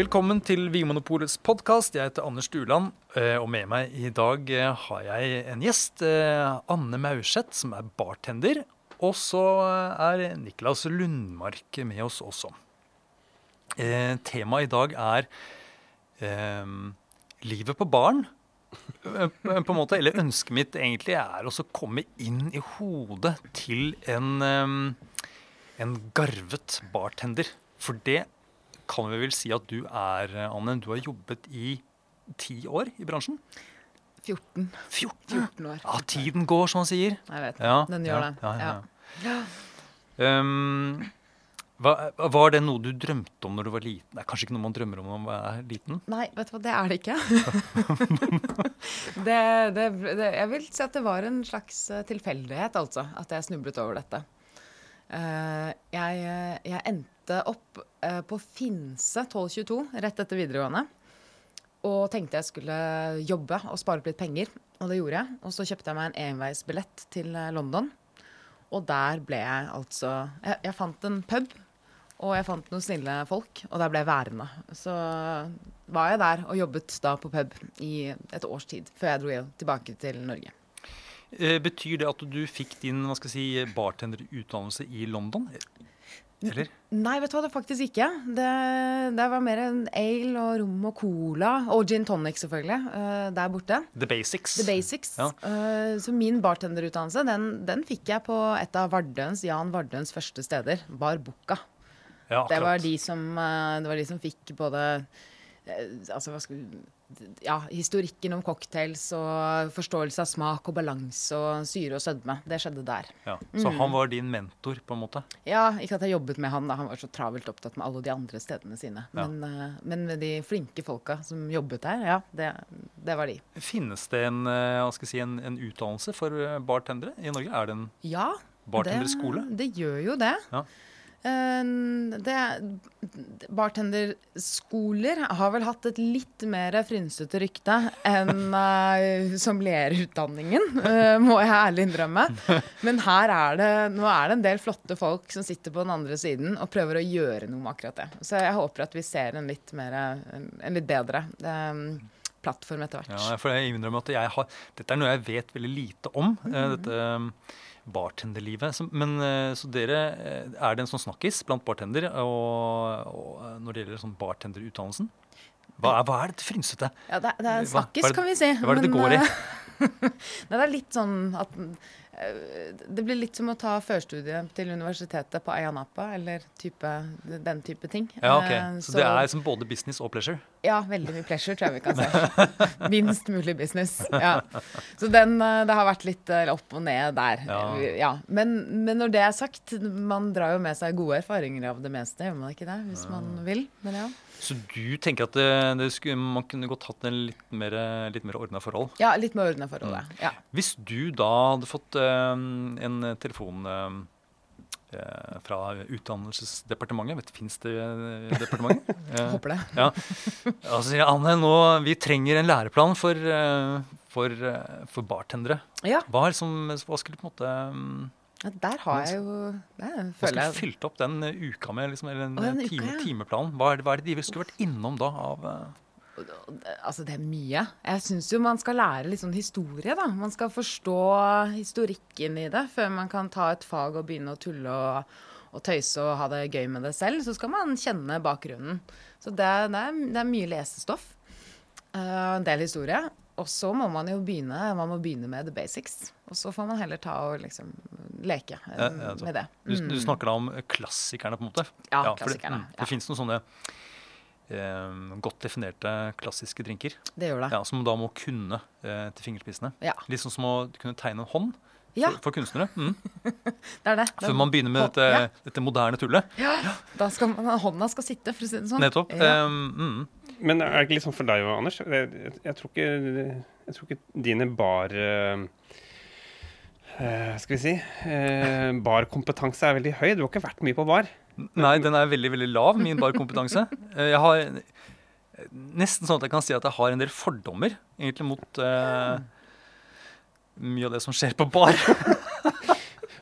Velkommen til Vinmonopolets podkast. Jeg heter Anders Stuland, eh, og med meg i dag eh, har jeg en gjest. eh, Anne Maurseth, som er bartender. Og så er Niklas Lundmark med oss også. Temaet i dag er eh, livet på baren. På en måte, Eller ønsket mitt egentlig er å komme inn i hodet til en, en garvet bartender. For det kan vi vel si at du er, Anne. Du har jobbet i ti år i bransjen? 14. 14? 14 år. Ja, tiden går, som man sier. Jeg vet. Ja, Den gjør det. Ja, ja. Ja. Um, hva, var det noe du drømte om når du var liten? Det er kanskje ikke noe man drømmer om når man er liten? Nei, vet du hva, det er det ikke. det, det, det, jeg vil si at det var en slags eh, tilfeldighet, altså, at jeg snublet over dette. Uh, jeg, eh, jeg endte opp eh, på Finse 1222 rett etter videregående. Og tenkte jeg skulle jobbe og spare opp litt penger, og det gjorde jeg. Og så kjøpte jeg meg en enveisbillett til eh, London. Og der ble jeg altså jeg, jeg fant en pub, og jeg fant noen snille folk, og der ble jeg værende. Så var jeg der og jobbet da på pub i et års tid, før jeg dro tilbake til Norge. Eh, betyr det at du fikk din hva skal jeg si, bartenderutdannelse i London? Eller? Nei, vet du hva, det faktisk ikke. Det, det var mer en ale og rom og cola, og gin tonic selvfølgelig, Uh, der borte. The basics. The basics. Ja. Uh, så min bartenderutdannelse, den, den fikk jeg på et av Vardøens, Jan Vardøens første steder, Bar Bucca. Ja, Det var de som, eh, det var de som fikk både altså, hva skal ja, historikken om cocktails og forståelse av smak og balanse og syre og sødme. Det skjedde der. Ja. Så Mm. han var din mentor, på en måte? Ja, ikke at jeg jobbet med han, da. Han var så travelt opptatt med alle de andre stedene sine. Ja. Men, eh, men med de flinke folka som jobbet der, ja, det, det var de. Finnes det en, eh, skal si, en, en utdannelse for eh, bartendere i Norge? Er det en Ja. bartenderskole? Det, det gjør jo det. Ja. Eh, det bartenderskoler har vel hatt et litt mer frynsete rykte enn uh, sommelierutdanningen, uh, må jeg ærlig innrømme. Men her er det, nå er det en del flotte folk som sitter på den andre siden og prøver å gjøre noe med akkurat det. Så jeg håper at vi ser en litt, mer, en, litt bedre um, plattform etter hvert. Ja, for jeg innrømmer at jeg har, dette er noe jeg vet veldig lite om. eh, Mhm. dette bartenderlivet. Men eh, så dere, eh, er det en sånn snakkis blant bartender og, og når det gjelder sånn bartenderutdannelsen? Hva er, hva er dette frynsete? Ja, det, det er en snakkis, kan vi si. Hva er det det går i? eh, Nei, det er litt sånn at Det blir litt som å ta førstudiet til universitetet på Ayanapa, eller type, den type ting. Ja, ok. Så, Så det er som både business og pleasure? Ja, veldig mye pleasure, tror jeg vi kan si. Minst mulig business. Ja. Så den, eh, det har vært litt eh, opp og ned der. Ja. Ja. Men, men når det er sagt, man drar jo med seg gode erfaringer av det meste, gjør man ikke det? Hvis man vil. Men ja. Så du tenker at det, det skulle, man kunne godt hatt en litt mer, litt mer ordna forhold? Ja, litt mer ordna forholdet. Ja. Hvis du da hadde fått uh, en telefon eh, fra Utdannelsesdepartementet vet, Fins det departement? Håper det. Ja. Og så sier jeg, Anne, nå, vi trenger en læreplan for, for, for bartendere. Ja, Hva, liksom, hva skulle på en måte mm, ja, der har jeg jo der føler jeg fylt opp den eh, uka med? Liksom, eller den, den time, uka, ja. timeplanen. Hva er, det, hva er det de skulle vært innom da? av... eh, Altså, det er mye. Jeg syns jo man skal lære litt sånn historie, da. Man skal forstå historikken i det før man kan ta et fag og begynne å tulle og, og tøyse og ha det gøy med det selv. Så skal man kjenne bakgrunnen. Så det, det, er, det er mye lesestoff. Uh, en del historie. Og så må man jo begynne man må begynne med the basics. Og så får man heller ta og liksom leke eh, Ja, ja, med det. Du, du snakker da om klassikerne, på en måte? Ja, for det- klassikerne, mm, ja. Det finnes noen sånne eh, godt definerte klassiske drinker Det gjør det. ja, som da må kunne eh, til fingerspissene. Ja. Litt sånn som å kunne tegne en hånd Ja. for kunstnere. Mm. Det er det. Før man begynner med dette, ja. dette moderne tullet. Ja, da skal man, hånda skal sitte, for å si det sånn. Nettopp. Ja. Eh, mm. Men er det ikke litt sånn for deg òg, Anders? Jeg, jeg, tror ikke, jeg tror ikke dine bar... eh, skal vi si uh, Barkompetanse er veldig høy. Du har ikke vært mye på bar. Nei, den er veldig veldig lav, min barkompetanse. Jeg har nesten sånn at jeg kan si at jeg har en del fordommer egentlig mot uh, mye av det som skjer på bar.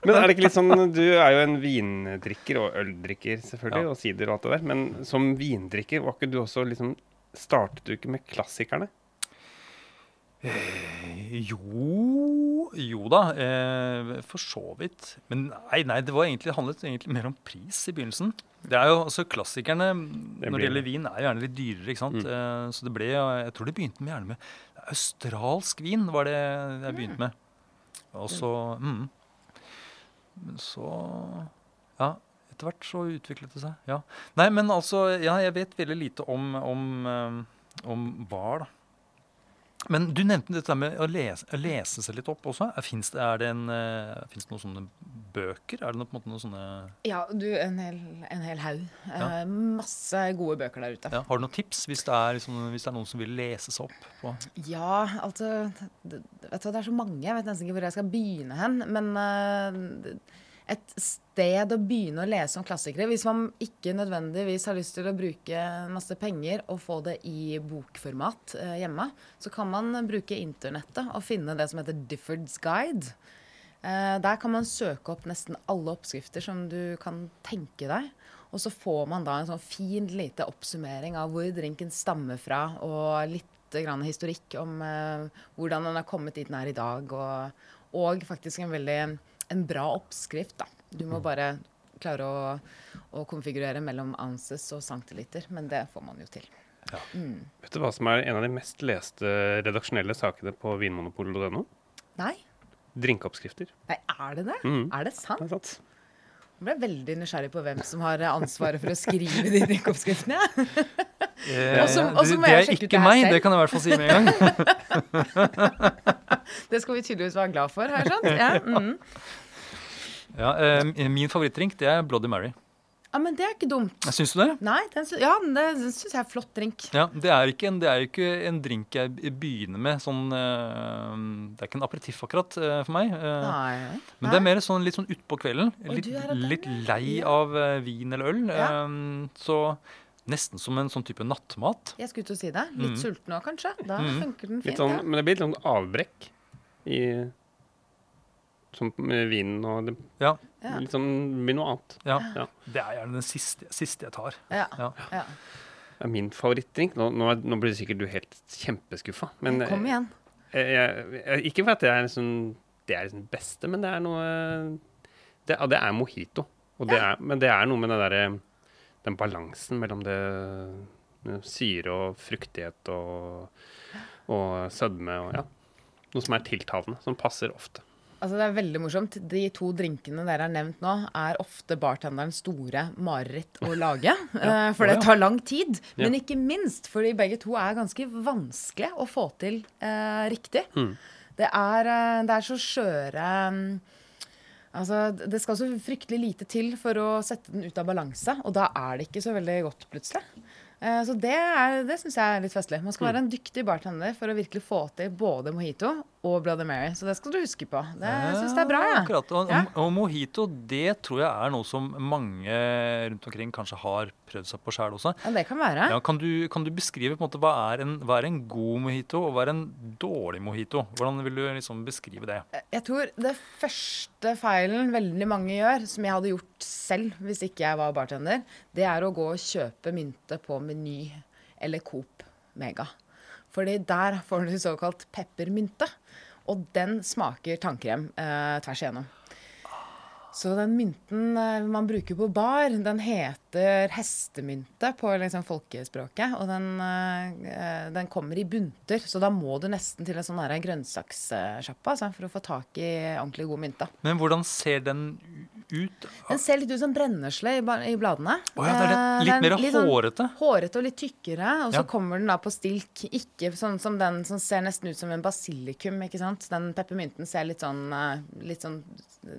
Men er det ikke litt sånn Du er jo en vindrikker og øldrikker, selvfølgelig, Ja. og sider og alt det der. Men som vindrikker, var ikke du også liksom Startet du ikke med klassikerne? Jo Jo da, eh, for så vidt. Men nei, nei, det var egentlig, handlet egentlig mer om pris i begynnelsen. Det er jo, altså Klassikerne når det gjelder vin, er gjerne litt dyrere. ikke sant? Mm. Eh, så det ble, Jeg tror det begynte med gjerne med australsk vin. var det jeg begynte med. Og så mm. Men så Ja, etter hvert så utviklet det seg. ja. Nei, men altså, ja, jeg vet veldig lite om, om, eh, da. Men du nevnte dette med å lese, å lese seg litt opp også. Fins det, det, eh, det noen sånne bøker? Er det noe, på en måte noen sånne Ja, du, en hel, en hel haug. Ja. Eh, masse gode bøker der ute. ja, Har du noen tips hvis det, er, liksom, hvis det er noen som vil lese seg opp på Ja, altså vet du, det er så mange. Jeg vet nesten ikke hvor jeg skal begynne hen. Men eh, et sted å begynne å lese om klassikere Hvis man ikke nødvendigvis har lyst til å bruke masse penger og få det i bokformat eh, hjemme, så kan man bruke internettet og finne det som heter Difford's Guide. Eh, der kan man søke opp nesten alle oppskrifter som du kan tenke deg. Og så får man da en sånn fin lite oppsummering av hvor drinken stammer fra, og litt grann historikk om eh, hvordan den har kommet dit den er i dag. Og, og faktisk en veldig en bra oppskrift, da. Du må bare klare å, å konfigurere mellom ounces og centiliter, men det får man jo til. Vet du hva som er en av de mest leste redaksjonelle sakene på vinmonopolet.no? Nei? Drinkeoppskrifter. Nei, er det det? Mm. Er det sant? Det er sant. Jeg ble veldig nysgjerrig på hvem som har ansvaret for å skrive de drinkoppskriftene. jeg. Eh, det, det er ikke det meg, selv. det kan jeg i hvert fall si med en gang. Det skal vi tydeligvis være glad for, har jeg skjønt. Ja, mm. Ja, eh, min favorittdrink det er Bloody Mary. ja, men det er ikke dumt. Syns du det? Nei, den, sy- ja, det syns jeg er flott drink. Ja, det er, ikke en, er jo ikke en drink jeg begynner med sånn eh, Det er ikke en aperitiff akkurat eh, for meg. eh, Nei. Men det er mer sånn litt sånn utpå kvelden. Litt, litt lei Ja. av vin eller øl. Ja. så nesten som en sånn type nattmat. Jeg skulle til å si det. Litt mm. sulten òg, kanskje. Da mm. funker den fint. Litt sånn, ja. men det blir litt sånn avbrekk i Som med vinen og det, Ja. Litt sånn det blir noe annet. Ja. Ja. Det er gjerne den siste, siste jeg tar. Ja. Ja. ja. Det er min favorittdrink. Nå, nå, nå blir sikkert du helt kjempeskuffa. Men Kom igjen. jeg, jeg, jeg, ikke for at det er liksom det er liksom beste, men det er noe Det, ja, det er mojito. Og det er, men det er noe med den derre den balansen mellom det syre og fruktighet og, og sødme og ja. Noe som er tiltalende, som passer ofte. Altså Det er veldig morsomt. De to drinkene dere har nevnt nå, er ofte bartenderens store mareritt å lage. ja. For det tar lang tid. Ja. Men ikke minst fordi begge to er ganske vanskelig å få til eh, riktig. Mm. Det, er, eh, det er så skjøre mm, Altså, Det skal så fryktelig lite til for å sette den ut av balanse, og da er det ikke så veldig godt plutselig. Eh, Så det, er- det syns jeg er litt festlig. Man skal være en dyktig bartender for å virkelig få til både mojito og Bloody Mary. Så det skal du huske på. Det syns jeg er bra. Ja. Akkurat. Og, Ja. og mojito det tror jeg er noe som mange rundt omkring kanskje har prøvd seg på sjæl også. Ja, det kan være. Ja, kan, du, kan du beskrive på en måte hva er en, hva er en god mojito og hva er en dårlig mojito? Hvordan vil du liksom beskrive det? Jeg tror det første feilen veldig mange gjør, som jeg hadde gjort selv hvis ikke jeg var bartender, det er å gå og kjøpe mynte på Meny eller Coop Mega. Fordi der får du såkalt peppermynte. Og den smaker tannkrem eh, tvers igjennom. Så den mynten eh, man bruker på bar, den heter hestemynte på liksom folkespråket. Og den, eh, den kommer i bunter, så da må du nesten til en sånn her grønnsakssjappe altså, for å få tak i ordentlig god mynte. Men hvordan ser den ut? Den ser litt ut som brennesle i, i bladene. Oh, ja, det er Eh, litt mer litt sånn hårete. Hårete og litt tykkere, og så Ja. kommer den da på stilk. Ikke sånn som den som ser nesten ut som en basilikum, ikke sant. Den peppermynten ser litt sånn, eh, litt sånn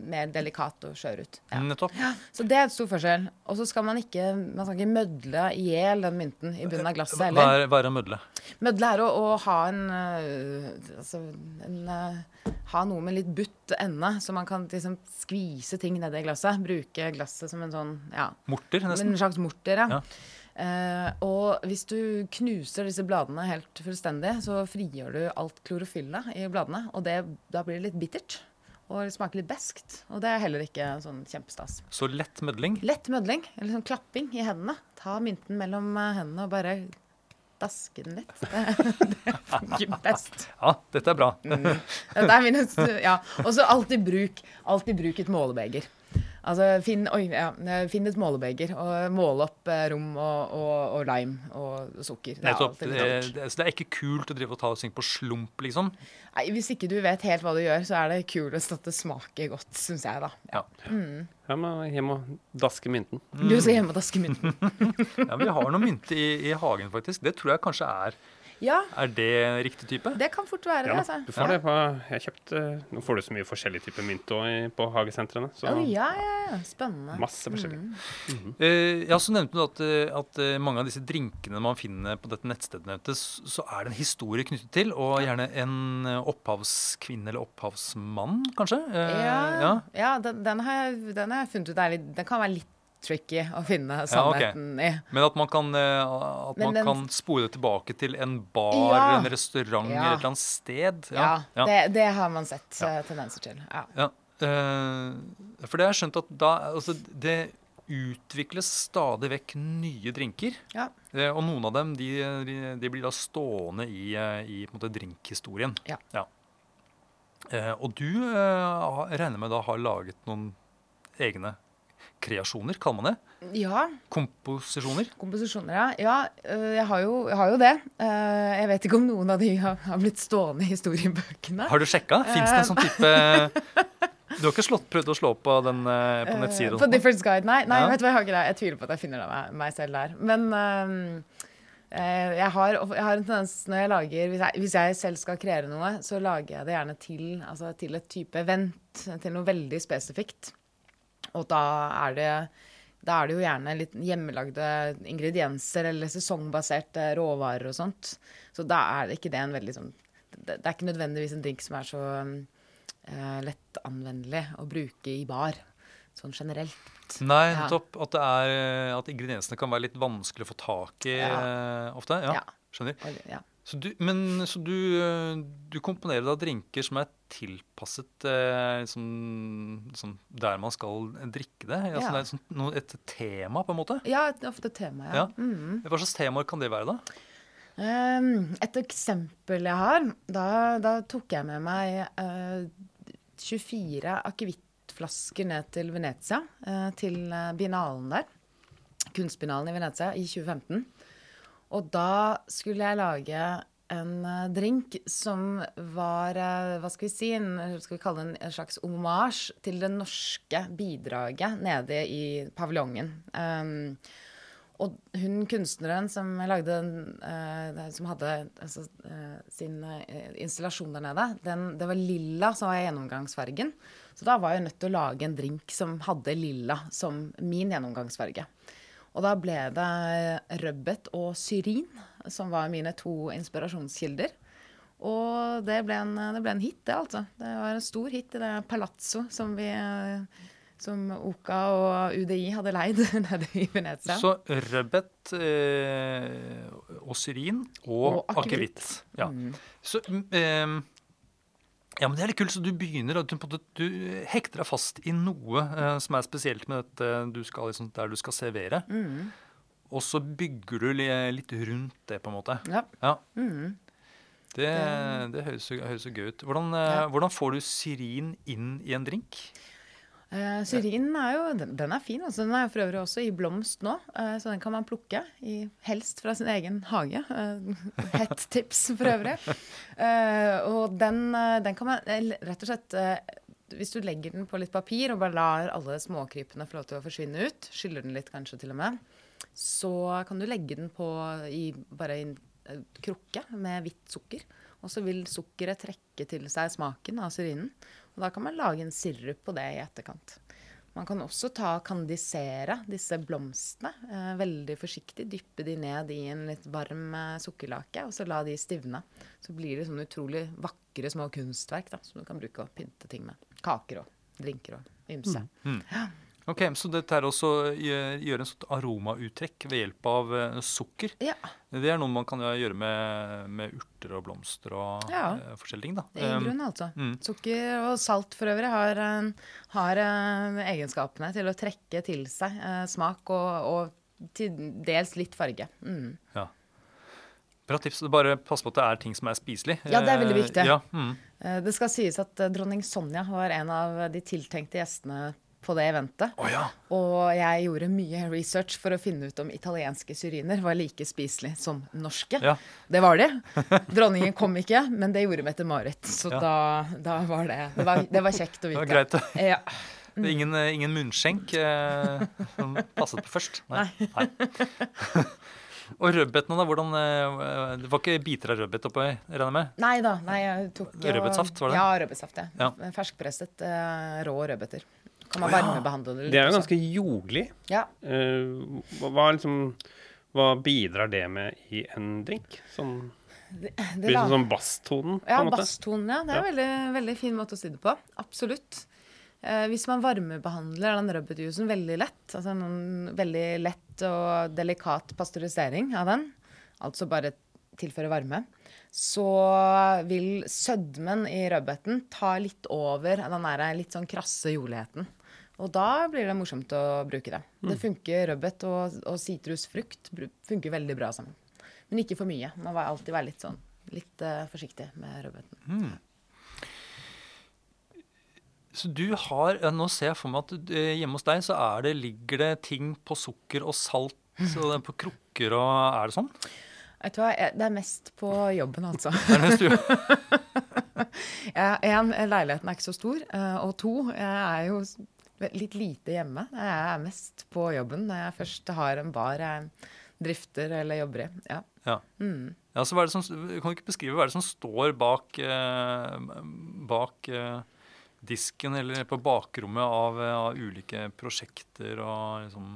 mer delikat og skjør ut. Ja. Nettopp. Så det er et stor forskjell. Og så skal man ikke, man skal ikke mødle i hjel den mynten i bunnen av glasset Hva er, hva er å mødle? Mødle er å, å ha en, øh, altså, en uh, Ha noe med litt butt ende, så man kan liksom skvise ting nedi glasset. Bruke glasset som en sånn ja, Morter, nesten. en slags morter. Ja. Ja. Uh, og hvis du knuser disse bladene helt fullstendig, så frigjør du alt klorofyllet i bladene. Og det, da blir det litt bittert. Og det smaker litt beskt. Og det er heller ikke sånn kjempestas. Så lett mødling. Lett mødling, eller sånn klapping i hendene. Ta mynten mellom eh, hendene og bare daske den litt. Det, det funker best. Ja, dette er bra. Det er min, ja. Og så alltid bruk, alltid bruk et målebeger. Altså, finn, oi, ja, finn et målebeger og måle opp eh, rom og, og, og lime og sukker. Det er Nettopp. Det, det, så det er ikke kult å drive og ta og synge på slump, liksom. Nei, hvis ikke du vet helt hva du gjør, så er det kulest at det smaker godt, syns jeg, da. Ja. Jeg må hjem og daske mynten. Du skal hjem og daske mynten. Ja, Vi har noe mynte i, i hagen, faktisk. Det tror jeg kanskje er Ja, Er det riktig type? det kan fort være det, altså. du får det på Jeg kjøpt, Nå får du så mye forskjellige typer mynt på hagesentrene. Så Oh, ja, ja, ja. Spennende. masse forskjellig. Eh, ja, så nevnte du at, eh, at eh, mange av disse drinkene man finner på dette nettstedet, nevnte, så er det en historie knyttet til, og gjerne en opphavskvinne eller opphavsmann, kanskje? Uh, Ja, ja. ja den, den, har jeg, den har jeg funnet ut er litt Den kan være litt tricky å finne Ja, okay. sannheten i. Men at man kan, eh, at man den- kan spore det tilbake til en bar, Ja. en restaurant Ja. eller et eller annet sted. Ja, ja. Det, det har man sett Ja. eh, tendenser til. Ja. Ja, eh, for det har jeg skjønt at da altså det utvikles stadig vekk nye drinker. Ja. Eh, og noen av dem de, de, blir da stående i, i måte, drinkhistorien. Ja. Eh, og du eh, regner med da har laget noen egne kreasjoner, kaller man det? ja. Komposisjoner? Komposisjoner, ja. ja øh, jeg, har jo, jeg har jo det. Eh, jeg vet ikke om noen av de har, blitt stående i historiebøkene. Har du sjekka? Fins det en sånn type Du har ikke slått, prøvd å slå på den eh, på Eh, nettsiden? på Difference Guide, nei. nei Ja. vet du hva, Jeg har ikke det. Jeg tviler på at jeg finner meg, meg selv der. Men eh, jeg, har, jeg har en tendens når jeg lager hvis jeg, hvis jeg selv skal kreere noe, så lager jeg det gjerne til, altså, til et type event. Til noe veldig spesifikt. Og da er det da er det jo gjerne litt hjemmelagde ingredienser eller sesongbaserte råvarer og sånt. Så da er det ikke det en veldig sånn Det, er ikke nødvendigvis en drink som er så uh, lett anvendelig å bruke i bar. Sånn generelt. Nei, Ja. At, eh, at ingrediensene kan være litt vanskelig å få tak i Ja. uh, ofte. Ja, Ja. skjønner. Ja. Så du, men så du, eh, du komponerer da drinker som er tilpasset eh, som, som der man skal drikke det? Altså, Ja. det er sånn, noe, et tema, på en måte? ja, et ofte tema, ja. Ja. Mhm. Hva slags temaer kan det være, da? Um, et eksempel jeg har, da, da tok jeg med meg uh, 24 akevittflasker ned til Venezia, uh, til binalen biennalen der. Kunstbiennalen i Venezia i 2015. Og da skulle jeg lage en eh, drink som var eh, Hva skal vi si? En, skal vi kalle det en, slags hommage til det norske bidraget nede i paviljongen. Um, og hun kunstneren som lagde eh, som hadde altså, uh, sin uh, installasjon der nede, den, det var lilla som var gjennomgangsfargen. Så da var jeg nødt til å lage en drink som hadde lilla som min gjennomgangsfarge. Og da ble det rødbet og syrin som var mine to inspirasjonskilder. Og det ble en, det ble en hit, det, altså. Det var en stor hit i det palazzo som vi som Oka og UDI hadde leid nede i Venezia. Så rødbet eh, og syrin og, Og akevitt. akevitt. Ja. Mm. Så, mm, eh, ja, men det er litt kult. Så du begynner, du, du hekter deg fast i noe eh, som er spesielt med dette du skal, liksom, der du skal servere. Mm. Og så bygger du litt rundt det, på en måte. Ja. Ja, Mm. Det, det høres, høres så gøy ut. Hvordan, eh, Ja. hvordan får du syrin inn i en drink? Eh, Syrinen er jo den, den er fin. Altså. Den er for øvrig også i blomst nå, uh, så den kan man plukke. I, helst fra sin egen hage. Uh, Hett tips for øvrig. Og den, den kan man rett og slett Hvis du legger den på litt papir og bare lar alle småkrypene få lov til å forsvinne ut, skyller den litt kanskje til og med, så kan du legge den på i, bare i en krukke med hvitt sukker. Og så vil sukkeret trekke til seg smaken av syrinen. Og da kan man lage en sirup på det i etterkant. Man kan også ta kandisere disse blomstene eh, veldig forsiktig. Dyppe de ned i en litt varm eh, sukkerlake, og så la de stivne. Så blir det sånne utrolig vakre små kunstverk da, som du kan bruke å pynte ting med. Kaker og drinker og ymse. Ok, Så dette er også å gjøre en sånn aromauttrekk ved hjelp av eh, sukker. Ja, Det er noe man kan gjøre med, med urter og blomster og Ja. eh, forskjellige ting. da. i Um, grunnen altså. mm. Sukker og salt for øvrig har, eh, har eh, egenskapene til å trekke til seg eh, smak og, og til dels litt farge. Mm. ja. Bra tips. Bare pass på at det er ting som er spiselig. Ja, det er veldig Eh, viktig. Ja, mm. Eh, Det skal sies at eh, dronning Sonja var en av de tiltenkte gjestene på det eventet. Oh, ja. Og jeg gjorde mye research for å finne ut om italienske syriner var like spiselige som norske. Ja. Det var de. Dronningen kom ikke, men det gjorde Mette-Marit. Så Ja. da, da var det det var, det var kjekt å vite. Det var greit. Ja. Det er ingen, ingen munnskjenk eh, som passet på først. Nei. Nei. Og rødbetene, da? hvordan, eh, Det var ikke biter av rødbet oppi, regner jeg med? Nei da. Nei, jeg tok Rødbetsaft, var det? Ja, rødbetsaft. Ja. Ja. Ferskpresset eh, rå rødbeter. Kan man varmebehandle det litt? Det er jo ganske jordlig. Ja. Uh, hva, liksom Hva bidrar det med i en drink? Sånn, Det, det blir sånn basstonen, på Ja, basstonen, ja. Det er en veldig, veldig fin måte å si det på. Absolutt. Eh, hvis man varmebehandler den rødbetjuicen veldig lett, altså en veldig lett og delikat pasteurisering av den, altså bare tilføre varme, så vil sødmen i rødbeten ta litt over den der litt sånn krasse jordligheten. Og da blir det morsomt å bruke det. Det funker rødbet og, og sitrusfrukt funker veldig bra sammen. Men ikke for mye. Man må alltid være litt sånn litt uh, forsiktig med rødbeten. Så du har, eh, Nå ser jeg for meg at eh, hjemme hos deg så er det, ligger det ting på sukker og salt og på krukker og Er det sånn? Vet du hva, det er mest på jobben, altså. Det er mest Jeg, en, leiligheten er ikke så stor, og to, jeg er jo litt lite hjemme. Jeg er mest på jobben når jeg først har en bar jeg drifter eller jobber i. Ja. Ja. ja så hva er det som, kan du ikke beskrive hva er det som står bak, eh, bak eh, disken eller på bakrommet av, av ulike prosjekter og liksom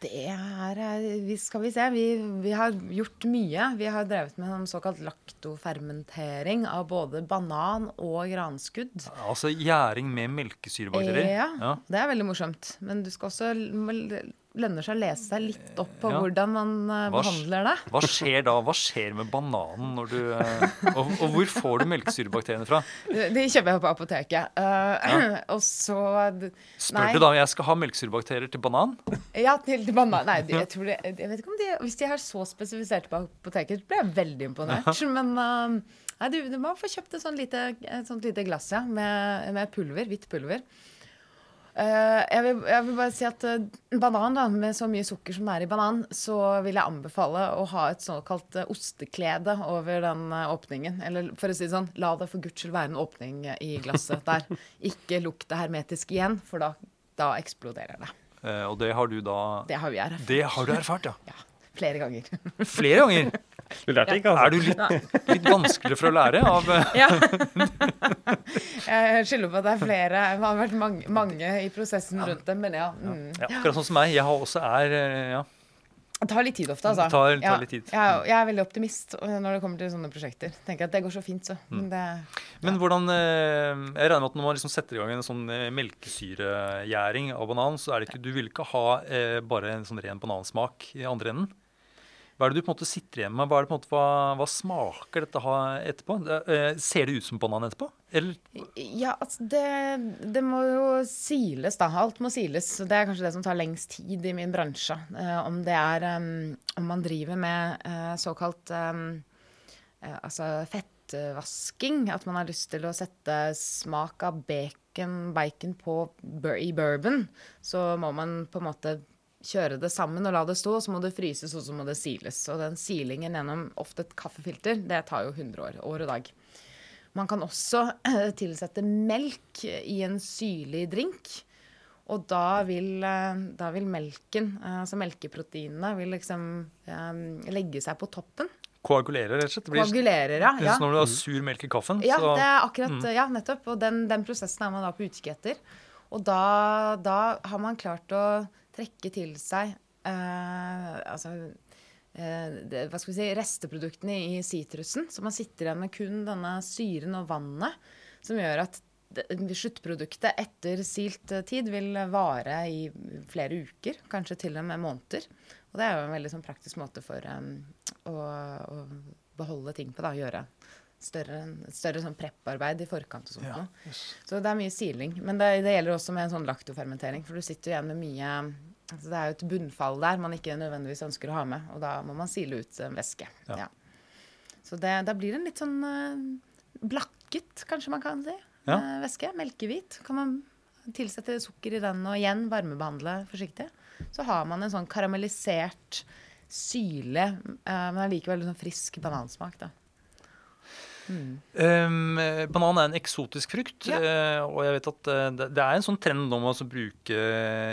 Det er vi Skal vi se. Vi, vi har gjort mye. Vi har drevet med en såkalt laktofermentering av både banan og granskudd. Altså gjæring med melkesyrebakterier? Ja, Ja. det er veldig morsomt. Men du skal også lønner seg å lese seg litt opp på Ja. hvordan man eh, Hva behandler det. Hva skjer da? Hva skjer med bananen når du eh, og, og hvor får du melkesyrebakteriene fra? De kjøper jeg på apoteket. Eh, og så Spør Nei. du da om jeg skal ha melkesyrebakterier til banan? Ja, til, til banan. Nei, jeg, tror det, jeg vet ikke om de Hvis de er så spesifiserte på apoteket, blir jeg veldig imponert. Men uh, nei, du, du må få kjøpt et sånt lite, et sånt lite glass ja, med, med pulver. Hvitt pulver. Eh, jeg, vil, jeg vil bare si at eh, banan, da, med så mye sukker som det er i banan, så vil jeg anbefale å ha et såkalt eh, osteklede over den åpningen. Eller for å si det sånn, la det for guds skyld være en åpning i glasset der. Ikke lukk det hermetisk igjen, for da, da eksploderer det. Eh, og det har du da Det har vi erfart. Det har du erfart, ja. Ja, flere ganger. Flere ganger. Du lærte ikke, altså? Er du litt, litt vanskeligere for å lære av eh, ja. Jeg skylder på at det er flere. Det har vært mange, mange i prosessen rundt det, men ja. Mm. ja, Akkurat sånn som meg. Jeg har også er eh, ja. Det tar litt tid ofte, altså. Det tar- tar ja, litt tid. Jeg, jeg er veldig optimist når det kommer til sånne prosjekter. Tenker at det går så fint, så. Mm. Men det, Men hvordan eh, Jeg regner med at når man liksom setter i gang en sånn melkesyregjæring av banan, så er det ikke Du vil ikke ha bare en sånn ren banansmak i andre enden? Hva er det du på en måte sitter igjen med? Hva, er det på en måte, hva, hva smaker dette ha etterpå? Eh, ser det ut som banan etterpå? Eller ja, altså det, det må jo siles, da. Alt må siles. Det er kanskje det som tar lengst tid i min bransje. Eh, om det er um, Om man driver med eh, såkalt eh, altså fettvasking. At man har lyst til å sette smak av bacon, bacon på, i bourbon. Så må man på en måte kjøre det sammen og la det stå, og så må det fryses, og så må det siles. Og den silingen gjennom ofte et kaffefilter, det tar jo 100 år. År og dag. Man kan også tilsette melk i en syrlig drink. Og da vil, eh, da vil melken, eh, altså melkeproteinene, vil liksom um, legge seg på toppen. koagulerer, rett og slett? Det blir Koagulerer, ja. ja. når du har sur melk i kaffen. Ja, så, det er akkurat, ja, nettopp. Og den, den prosessen er man da på utkikk etter. Og da, da har man klart å trekke til seg eh, altså, eh, det, hva skal vi si, resteproduktene i sitrusen. Så man sitter igjen med kun denne syren og vannet, som gjør at sluttproduktet etter silt eh, tid vil vare i flere uker, kanskje til og med måneder. Og det er jo en veldig sånn praktisk måte for um, å, å beholde ting på, da. Gjøre større, større sånn prepparbeid i forkant og sånt. Ja. Så det er mye siling. Men det, det gjelder også med en sånn laktofermentering, for du sitter jo igjen med mye altså Det er jo et bunnfall der man ikke nødvendigvis ønsker å ha med, og da må man sile ut væske. Ja. Ja. Så det, da blir det en litt sånn eh, blakket, kanskje man kan si, eh, væske. Melkehvit. Kan man tilsette sukker i den og igjen varmebehandle forsiktig. Så har man en sånn karamellisert, syrlig, eh, men allikevel sånn frisk banansmak. da. Um, banan er en eksotisk frukt, Ja. eh, og jeg vet at eh, det, det er en sånn trend om å altså bruke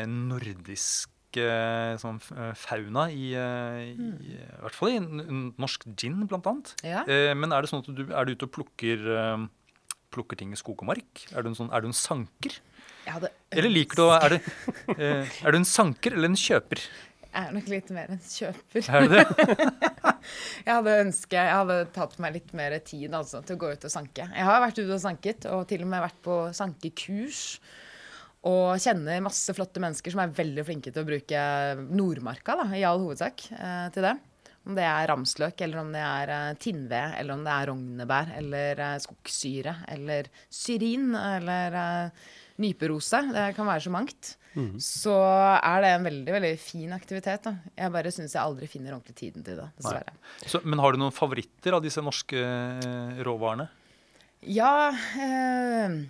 nordisk sånn fauna i, mm. i, i hvert fall i norsk gin, blant annet. Ja. Men er det sånn at du er du ute og plukker, plukker ting i skog og mark? Er du en, sånn, er du en sanker? Eller liker du å Er, er du en sanker eller en kjøper? Jeg er nok litt mer en kjøper. Er det det? Jeg hadde ønsket, jeg hadde tatt meg litt mer tid altså, til å gå ut og sanke. Jeg har vært ute og sanket, og til og med vært på sankekurs. Og kjenner masse flotte mennesker som er veldig flinke til å bruke Nordmarka da, i all hovedsak eh, til det. Om det er ramsløk, eller om det er eh, tinnved, eller om det er rognebær, eller eh, skogssyre, eller syrin, eller eh, nyperose. Det kan være så mangt. Så er det en veldig veldig fin aktivitet. da. Jeg bare syns jeg aldri finner ordentlig tiden til det. dessverre. Så, men har du noen favoritter av disse norske eh, råvarene? Ja Øh,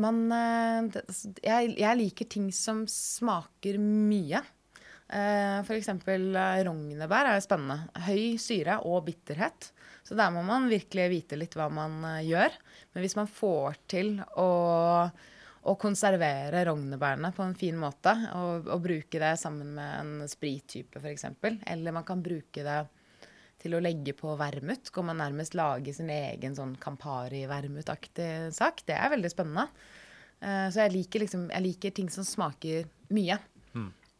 Man eh, jeg, jeg liker ting som smaker mye. Eh, F.eks. Rognebær er spennende. Høy syre og bitterhet. Så der må man virkelig vite litt hva man gjør. Men hvis man får til å, å konservere rognebærene på en fin måte, og, og bruke det sammen med en sprittype f.eks., eller man kan bruke det til å legge på vermut. Kan man nærmest lage sin egen sånn Campari-vermutaktig sak. Det er veldig spennende. Uh, så jeg liker, liksom, jeg liker ting som smaker mye.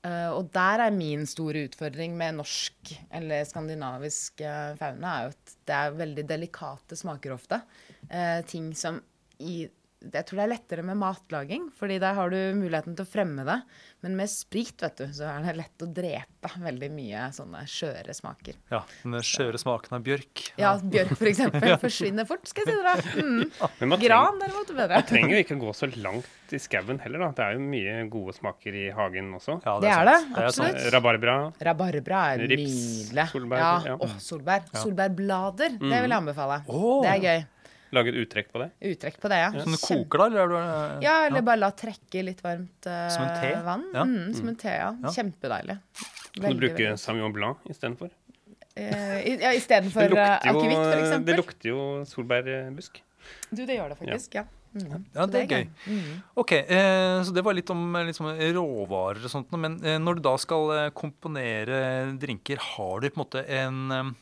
Eh, og der er min store utfordring med norsk eller skandinavisk uh, fauna, er jo at det er veldig delikate smaker ofte. Ting som i jeg tror det er lettere med matlaging, fordi der har du muligheten til å fremme det. Men med sprit vet du, så er det lett å drepe veldig mye sånne skjøre smaker. Ja, Den skjøre smaken av bjørk. Ja, bjørk for eksempel forsvinner fort, skal jeg si dere. Mm. Men Gran derimot er bedre. man trenger jo ikke gå så langt i skauen heller, da. Det er jo mye gode smaker i hagen også. Ja, Det er det, er det absolutt. Rabarbra. Rabarbra er Rips, nydelig. solbær, ja. ja. Oh, solbær. Ja. Solbærblader, det vil jeg anbefale. Oh. Det er gøy. Lage et uttrekk på det. Uttrekk på det, ja. Som du koker da, eller er du eh, Ja, eller bare la trekke litt varmt vann. Som en te? vann. Ja. Mm, som en te, ja. Ja. Kjempedeilig. Kan du bruke veldig. Sauvignon Blanc istedenfor? Uh, i- ja, Istedenfor Det uh, lukter akevitt, f.eks. det lukter jo solbærbusk. Du, det gjør det faktisk, ja. Mm. Ja, det er gøy. Mm. Ok, eh, så det var litt om liksom, råvarer og sånt. Men eh, når du da skal eh, komponere drinker, har du på en måte en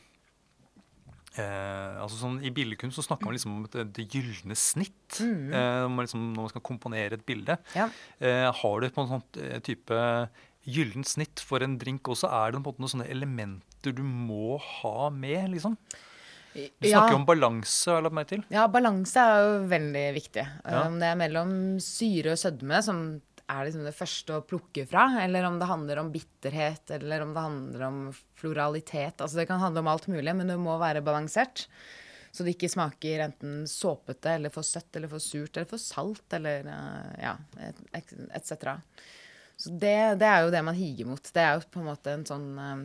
eh, eh, altså sånn I billedkunst så snakker man liksom om det, det gylne snitt. Mm. Eh, man liksom, når man skal komponere et bilde. Ja. Eh, har du på en sånn eh, type gyllent snitt for en drink også? Er det på en måte noen sånne elementer du må ha med, liksom? Du Ja. snakker om balanse, har jeg lagt meg til. Ja, balanse er jo veldig viktig. Ja. Om det er mellom syre og sødme, som er liksom det første å plukke fra, eller om det handler om bitterhet, eller om det handler om floralitet. Altså det kan handle om alt mulig, men det må være balansert. Så det ikke smaker enten såpete, eller for søtt, eller for surt, eller for salt, eller eh, ja, et- etc. Så det, det er jo det man higer mot. Det er jo på en måte en sånn eh,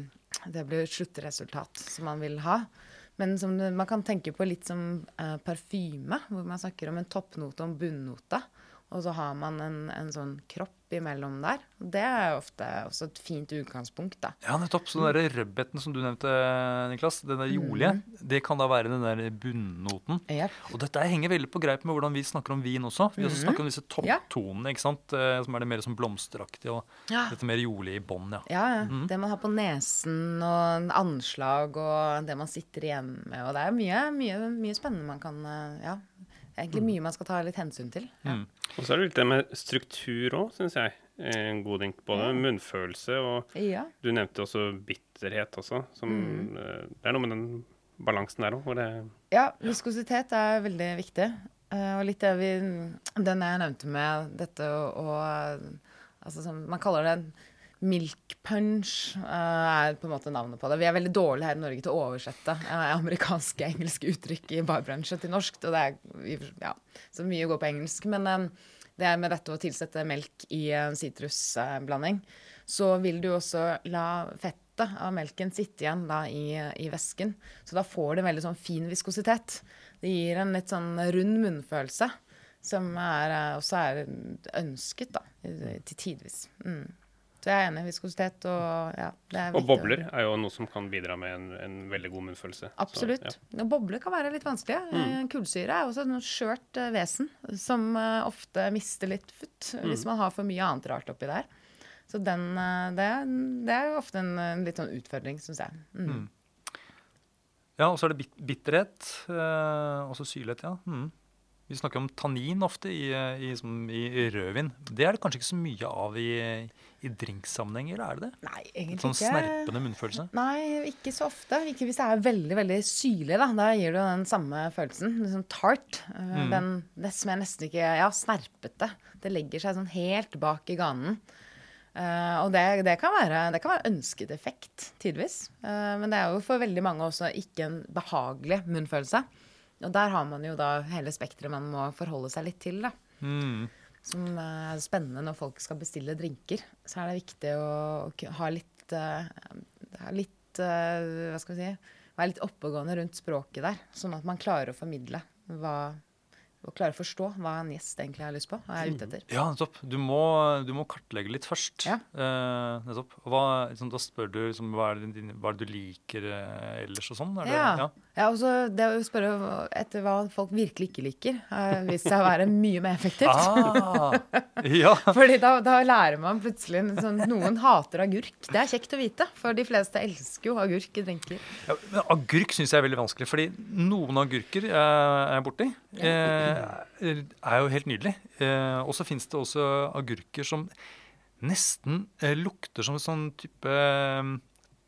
Det blir et sluttresultat som man vil ha. Men som man kan tenke på litt som uh, parfyme, hvor man snakker om en toppnote og en bunnote. Og så har man en, en sånn kropp imellom der. Det er ofte også et fint utgangspunkt, da. Ja, nettopp. Så den der rødbeten som du nevnte, Niklas, den der jolige, det kan da være den der bunnnoten. Yep. Og dette henger veldig på greip med hvordan vi snakker om vin også. Vi også snakker om disse topptonene, ikke sant? eh, som er det mer sånn blomsteraktige, og Ja. dette mer jolige i bånn, ja. Ja, ja. Det man har på nesen, og anslag, og det man sitter igjen med. Og det er mye, mye, mye spennende man kan eh, Ja. Egentlig mye man skal ta litt hensyn til. Ja. Mm. Og så er det litt det med struktur òg, syns jeg. En god drink. Både munnfølelse og ja. Du nevnte også bitterhet også. Som, Mm. eh, Det er noe med den balansen der òg, Ja, viskositet er veldig viktig. Eh, og litt det vi Den jeg nevnte med dette og altså, som, Man kaller det milk punch, uh, er på en måte navnet på det. Vi er veldig dårlige her i Norge til å oversette uh, amerikanske engelske uttrykk i barbransje til norsk. Og det er ja, så mye går på engelsk. Men eh, det er med dette å tilsette melk i en sitrusblanding, så vil du også la fettet av melken sitte igjen da i, i væsken. Så da får det en veldig sånn fin viskositet. Det gir en litt sånn rund munnfølelse, som er, også er ønsket da, til tidvis. Mm. Så jeg er enig. Viskositet og ja, det er viktig. Og bobler er jo noe som kan bidra med en, en veldig god munnfølelse. Absolutt. Så, ja. Bobler kan være litt vanskelig. Mm. Kullsyre er også et skjørt uh, vesen som uh, ofte mister litt futt mm. hvis man har for mye annet rart oppi der. Så den, det, det, er jo ofte en, en litt sånn utfordring, syns jeg. Mm. mm. Ja, og så er det bitterhet. også syrlighet, ja. Vi snakker om tannin ofte i, i, i, rødvin. Det er det kanskje ikke så mye av i, i eller er det det? Nei, egentlig sånn ikke. Sånn snerpende munnfølelse? Nei, ikke så ofte. Ikke hvis det er veldig veldig syrlig. Da Da gir det den samme følelsen. Liksom tart. Eh, mm. Den, det som er nesten ikke Ja, snerpete. Det legger seg sånn helt bak i ganen. Uh, og det, det, kan være, det, kan være, ønsket effekt, tidvis. Uh, men det er jo for veldig mange også ikke en behagelig munnfølelse. Og der har man jo da hele spekteret man må forholde seg litt til. da. Mm som er spennende når folk skal bestille drinker. Så er det viktig å ha litt, uh, litt uh, Hva skal vi si Være litt oppegående rundt språket der, sånn at man klarer å formidle hva og klare å forstå hva en gjest egentlig har lyst på og er ute etter. Ja, nettopp. Du må, du må kartlegge litt først. Ja. Eh, nettopp. Hva, liksom, da spør du liksom, hva, er det, hva, er det, du liker eh, ellers og sånn? Ja. ja. ja også det å spørre etter hva folk virkelig ikke liker, har vist seg å være mye mer effektivt. Ah, ja. Fordi da, da, lærer man plutselig sånn, Noen hater agurk. Det er kjekt å vite, for de fleste elsker jo agurk i drinker. Ja, men agurk syns jeg er veldig vanskelig, fordi noen agurker er jeg borti. Eh, Eh, er jo helt nydelig. Eh, og så fins det også agurker som nesten eh, lukter som en sånn type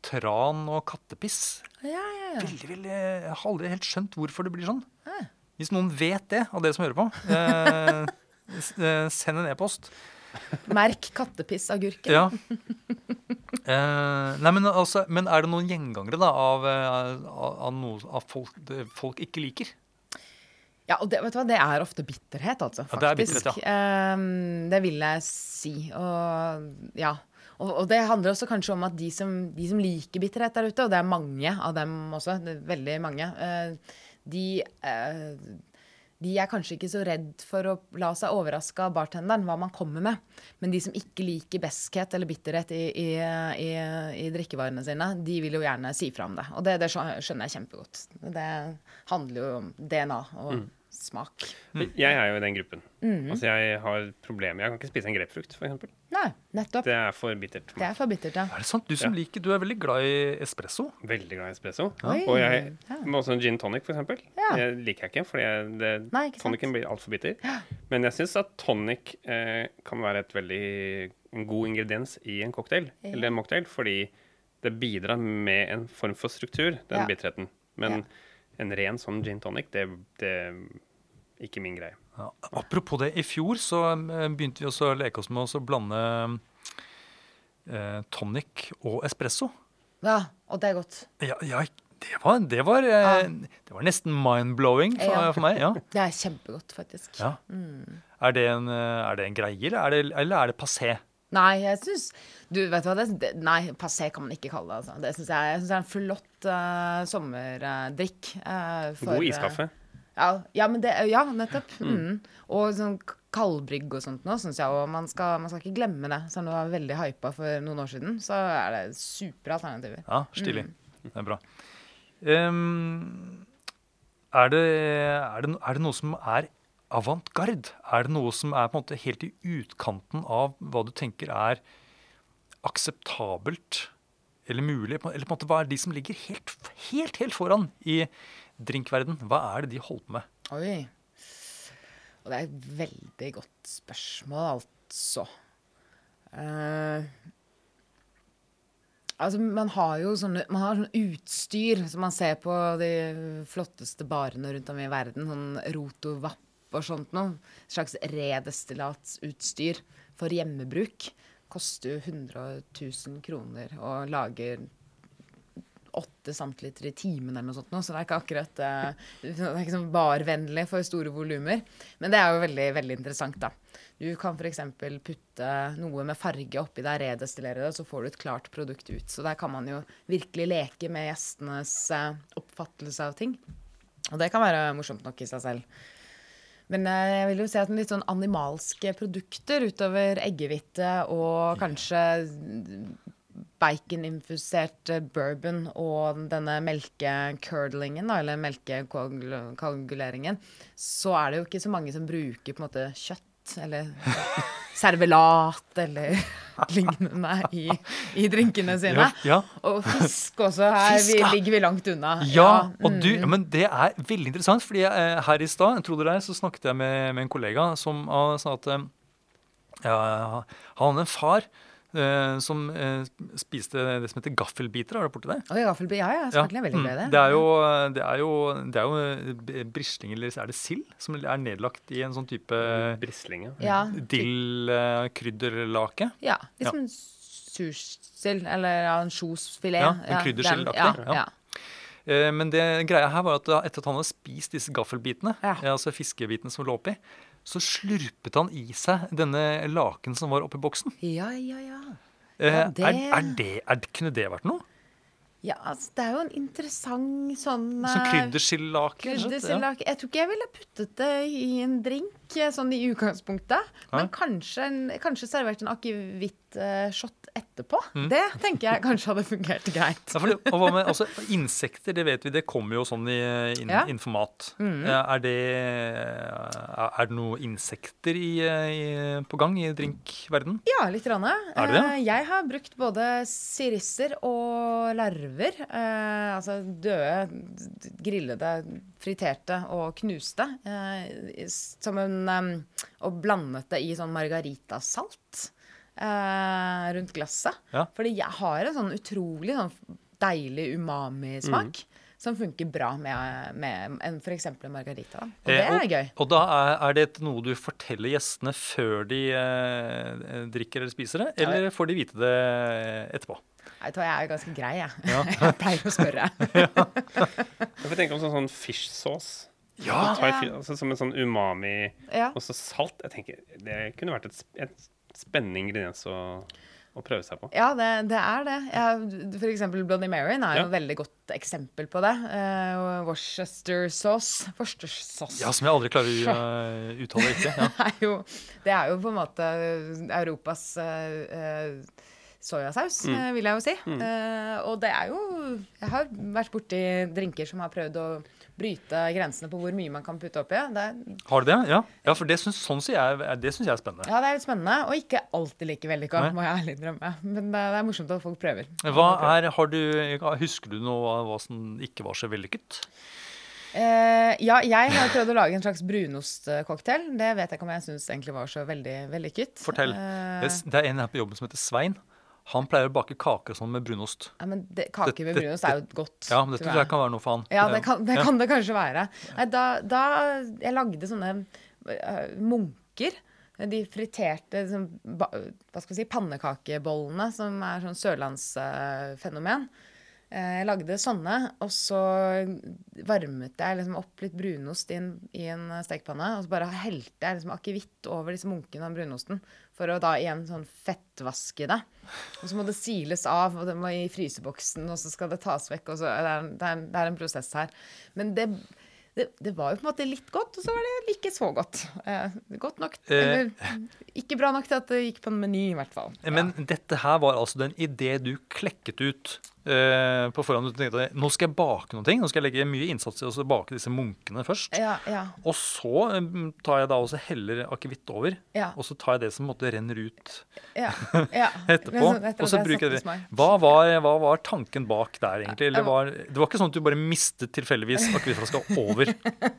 tran og kattepiss. Ja, ja, ja. Veldig, veldig, jeg har aldri helt skjønt hvorfor det blir sånn. Hvis noen vet det, av dere som hører på, eh, send en e-post. Merk kattepissagurken. Ja. Eh, nei, men, altså, men, er det noen gjengangere da, av, av, av noe av folk, folk ikke liker? Ja, og det, vet du hva, det er ofte bitterhet, altså. Faktisk. Ja, det, er bitterhet, ja. um, det vil jeg si. Og ja. Og, og, det handler også kanskje om at de som, de som, liker bitterhet der ute, og det er mange av dem også, veldig mange, uh, de uh, de er kanskje ikke så redd for å la seg overraske av bartenderen, hva man kommer med. Men de som ikke liker beskhet eller bitterhet i, i, i, i drikkevarene sine, de vil jo gjerne si fra om det. Og det, det skjønner jeg kjempegodt. Det handler jo om DNA. og mm smak. Mm. Jeg er jo i den gruppen. Mm. Altså Jeg har problemer. Jeg kan ikke spise en grepfrukt, f.eks. Nei, nettopp. Det er for bittert. Det er for bittert, ja. Er det sant? Du som ja. liker, du er veldig glad i espresso? Veldig glad i espresso. Ja. Og jeg med også en gin tonic, f.eks. Ja. Jeg liker jeg ikke, for tonicen blir altfor bitter. Ja. Men jeg syns at tonic eh, kan være et veldig en god ingrediens i en cocktail, eller en mocktail, fordi det bidrar med en form for struktur, den bitterheten. Men en ren sånn gin tonic, det, det er ikke min greie. Ja, apropos det, i fjor så eh, begynte vi også å leke oss med å blande eh, tonic og espresso. Ja, og det er godt. Ja, ja det, var, det, var, eh, ja. det var, nesten mind-blowing for, ja. for, meg. Ja. Det er kjempegodt, faktisk. Mm. Er, det en, eh, er, det en, greie, eller er det, eller er det passé? Nei, jeg syns Du, vet du hva, det, nei, passé kan man ikke kalle det. Altså. Det syns jeg, jeg synes er en flott uh, sommerdrikk. Uh, God iskaffe. Ja, ja, men det, ja nettopp. Mm. Mm. Og sånn kaldbrygg og sånt nå syns jeg òg man, man, skal ikke glemme det. Selv om det var veldig hypa for noen år siden, så er det supre alternativer. Ja, stilig. Mm. Det er bra. Um, er, det, er, det, er det noe som er avantgarde? Er det noe som er på en måte helt i utkanten av hva du tenker er akseptabelt eller mulig? Eller på en måte hva er de som ligger helt, helt, helt foran i drinkverden? Hva er det de holder på med? Oi. Og det er et veldig godt spørsmål, altså. Uh, altså, man har jo sånne, man har sånne utstyr som man ser på de flotteste barene rundt om i verden. Sånn rotovapp og sånt noe. Slags redestillatsutstyr for hjemmebruk. Koster jo 100 000 kroner og lager 8 centiliter i timen eller noe sånt. noe, Så det er ikke akkurat eh, det er ikke sånn barvennlig for store volumer. Men det er jo veldig, veldig interessant, da. Du kan f.eks. putte noe med farge oppi der, redestillere det, så får du et klart produkt ut. Så der kan man jo virkelig leke med gjestenes eh, oppfattelse av ting. Og det kan være morsomt nok i seg selv. Men eh, jeg vil jo si at litt sånn animalske produkter utover eggehvite og kanskje baconinfusert eh, bourbon og denne melkecurdlingen, eller melkekoaguleringen, så er det jo ikke så mange som bruker på en måte kjøtt eller servelat eller lignende i, i drinkene sine. Ja, ja. Og fisk også. Her Fisk, vi, ligger vi langt unna. Ja, og du, mm. men det er veldig interessant, fordi jeg, eh, her i stad tror det så snakket jeg med, med en kollega som uh, sa at eh, ja, han hadde en far eh, som eh, spiste det som heter gaffelbiter. Har du borti det? Gaffelbi, ja, ja, selvfølgelig. Jeg er veldig glad i det. Mm. Det er jo, det er jo, det er jo brisling, eller er det sild, som er nedlagt i en sånn type Brisling, ja. Ja, dill-krydderlake. ja liksom sursild, eller ansjosfilet. Ja, en kryddersildaktig, Ja, ja. ja. Eh, Men det greia her var at etter at han hadde spist disse gaffelbitene, Ja. eh, altså fiskebitene som lå oppi, så slurpet han i seg denne laken som var oppi boksen. Ja, ja, ja. Eh, Ja, det- er, er det, er, kunne det vært noe? Ja, altså, det er jo en interessant sånn Som eh, kryddersildlake? rett og slett, ja. Jeg tror ikke jeg ville puttet det i en drink eh, sånn i utgangspunktet. Men kanskje, en, kanskje servert en akevitt-shot etterpå. Mm. Det tenker jeg kanskje hadde fungert greit. Ja, det, og hva med også, Insekter, det vet vi, det kommer jo sånn i, inn, Ja. innenfor mat. Eh, Er det er, er det noe insekter i, i, på gang i drinkverden? Ja, litt. Rann. Er det det? Eh, Jeg har brukt både sirisser og larver. Eh, altså døde, grillede, friterte og knuste. Eh, som en, og blandet det i sånn margaritasalt eh, rundt glasset. Ja. Fordi jeg har en sånn utrolig sånn deilig umami-smak. Mm. Som funker bra med, med en f.eks. en margarita. Og Eh, det er og, gøy. Og da er, er det noe du forteller gjestene før de eh, drikker eller spiser det, eller får de vite det etterpå? Jeg tror jeg er ganske grei, jeg. Ja. jeg pleier å spørre. Jeg får tenke om sånn, sånn fish sauce. Ja! Thai Ja. altså, som en sånn umami Ja. Og så salt. Jeg tenker Det kunne vært et, et spennende ingrediens å, å prøve seg på. Ja, det, det er det. Jeg, for eksempel Bloody Mary er Ja. et veldig godt eksempel på det. Uh, Worcester sauce. Worcestershire Ja, som jeg aldri klarer å uh, uttale riktig. Ja. er jo, det er jo på en måte Europas uh, eh, soyasaus, Mm. eh, vil jeg jo si. Eh, og det er jo Jeg har vært borti drinker som har prøvd å bryte grensene på hvor mye man kan putte oppi. Det, er- Har du det? Ja, ja for det syns, sånn jeg, det syns jeg er spennende. ja, det er litt spennende, og ikke alltid like vellykka, må jeg ærlig innrømme. Men det, det er morsomt at folk prøver. Hva er, har du, Husker du noe av hva som ikke var så vellykket? Uh, ja, jeg har prøvd å lage en slags brunostcocktail. Det vet jeg ikke om jeg syns egentlig var så veldig vellykket. Fortell. Eh, Det det er en her på jobben som heter Svein. Han pleier å bake kaker sånn med brunost. ja, men det, kake med brunost er jo godt. Ja, men Dette tror jeg kan være noe for han. Ja, det kan det, kan det kanskje være. Nei, da, da jeg lagde sånne eh, munker De friterte sånn, ba, hva skal vi si, pannekakebollene, som er sånn sørlandsfenomen. Eh, jeg lagde sånne, og så varmet jeg liksom opp litt brunost i en, i en stekepanne. Og så bare helte jeg liksom akevitt over disse munkene av brunosten. For å da igjen sånn fettvaske det. Og så må det siles av, og det må i fryseboksen, og så skal det tas vekk. og så, det, er, det, er, det er en prosess her. Men det, det, det var jo på en måte litt godt, og så var det ikke så godt. Eh, godt nok, Eh. eller ikke bra nok til at det gikk på en meny, i hvert fall. Men dette her var altså den idé du klekket ut eh, på forhånd. Du tenkte nå skal jeg bake noe. Nå skal jeg legge mye innsats i å bake disse munkene først. Ja, ja, Og så eh, tar jeg da også heller akevitt over. ja. Og så tar jeg det som måtte renner ut ja, ja. etterpå. Og så bruker jeg det. Hva var, hva var tanken bak der, egentlig? Eller var, det var ikke sånn at du bare mistet tilfeldigvis akevittflaska over,